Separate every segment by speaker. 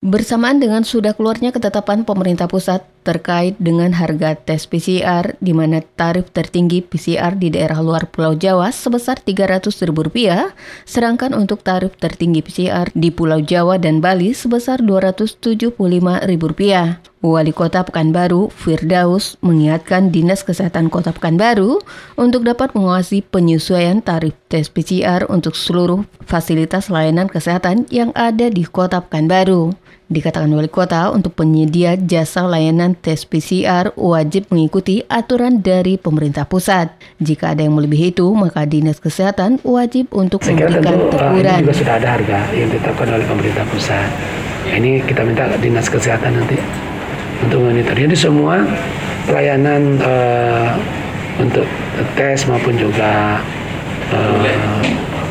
Speaker 1: Bersamaan dengan sudah keluarnya ketetapan pemerintah pusat terkait dengan harga tes PCR di mana tarif tertinggi PCR di daerah luar Pulau Jawa sebesar Rp300.000, sedangkan untuk tarif tertinggi PCR di Pulau Jawa dan Bali sebesar Rp275.000. Wali Kota Pekanbaru, Firdaus, mengingatkan Dinas Kesehatan Kota Pekanbaru untuk dapat mengawasi penyesuaian tarif tes PCR untuk seluruh fasilitas layanan kesehatan yang ada di Kota Pekanbaru. Dikatakan Wali Kota untuk penyedia jasa layanan tes PCR wajib mengikuti aturan dari pemerintah pusat. Jika ada yang melebihi itu, maka Dinas Kesehatan wajib untuk
Speaker 2: Saya
Speaker 1: memberikan
Speaker 2: tentu uh,
Speaker 1: teguran.
Speaker 2: ini juga sudah ada harga yang ditetapkan oleh pemerintah pusat. Nah, ini kita minta dinas kesehatan nanti untuk monitor. Jadi semua pelayanan uh, untuk tes maupun juga uh,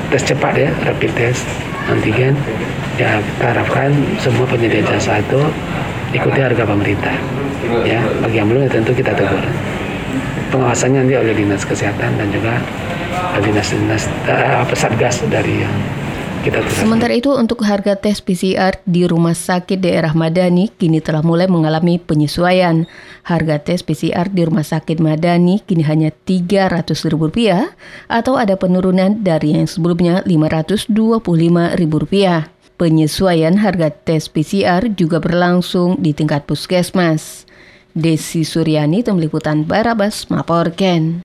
Speaker 2: tes cepat ya, rapid test, antigen, ya harapkan semua penyedia jasa itu ikuti harga pemerintah. Ya, bagi yang belum ya tentu kita tegur. Pengawasannya nanti oleh dinas kesehatan dan juga dinas-dinas uh, satgas dari yang kita tugaskan.
Speaker 1: Sementara itu untuk harga tes PCR di Rumah Sakit Daerah Madani kini telah mulai mengalami penyesuaian. Harga tes PCR di Rumah Sakit Madani kini hanya Rp300.000 atau ada penurunan dari yang sebelumnya Rp525.000. Penyesuaian harga tes PCR juga berlangsung di tingkat puskesmas. Desi Suryani, Tim Liputan Barabas, melaporkan.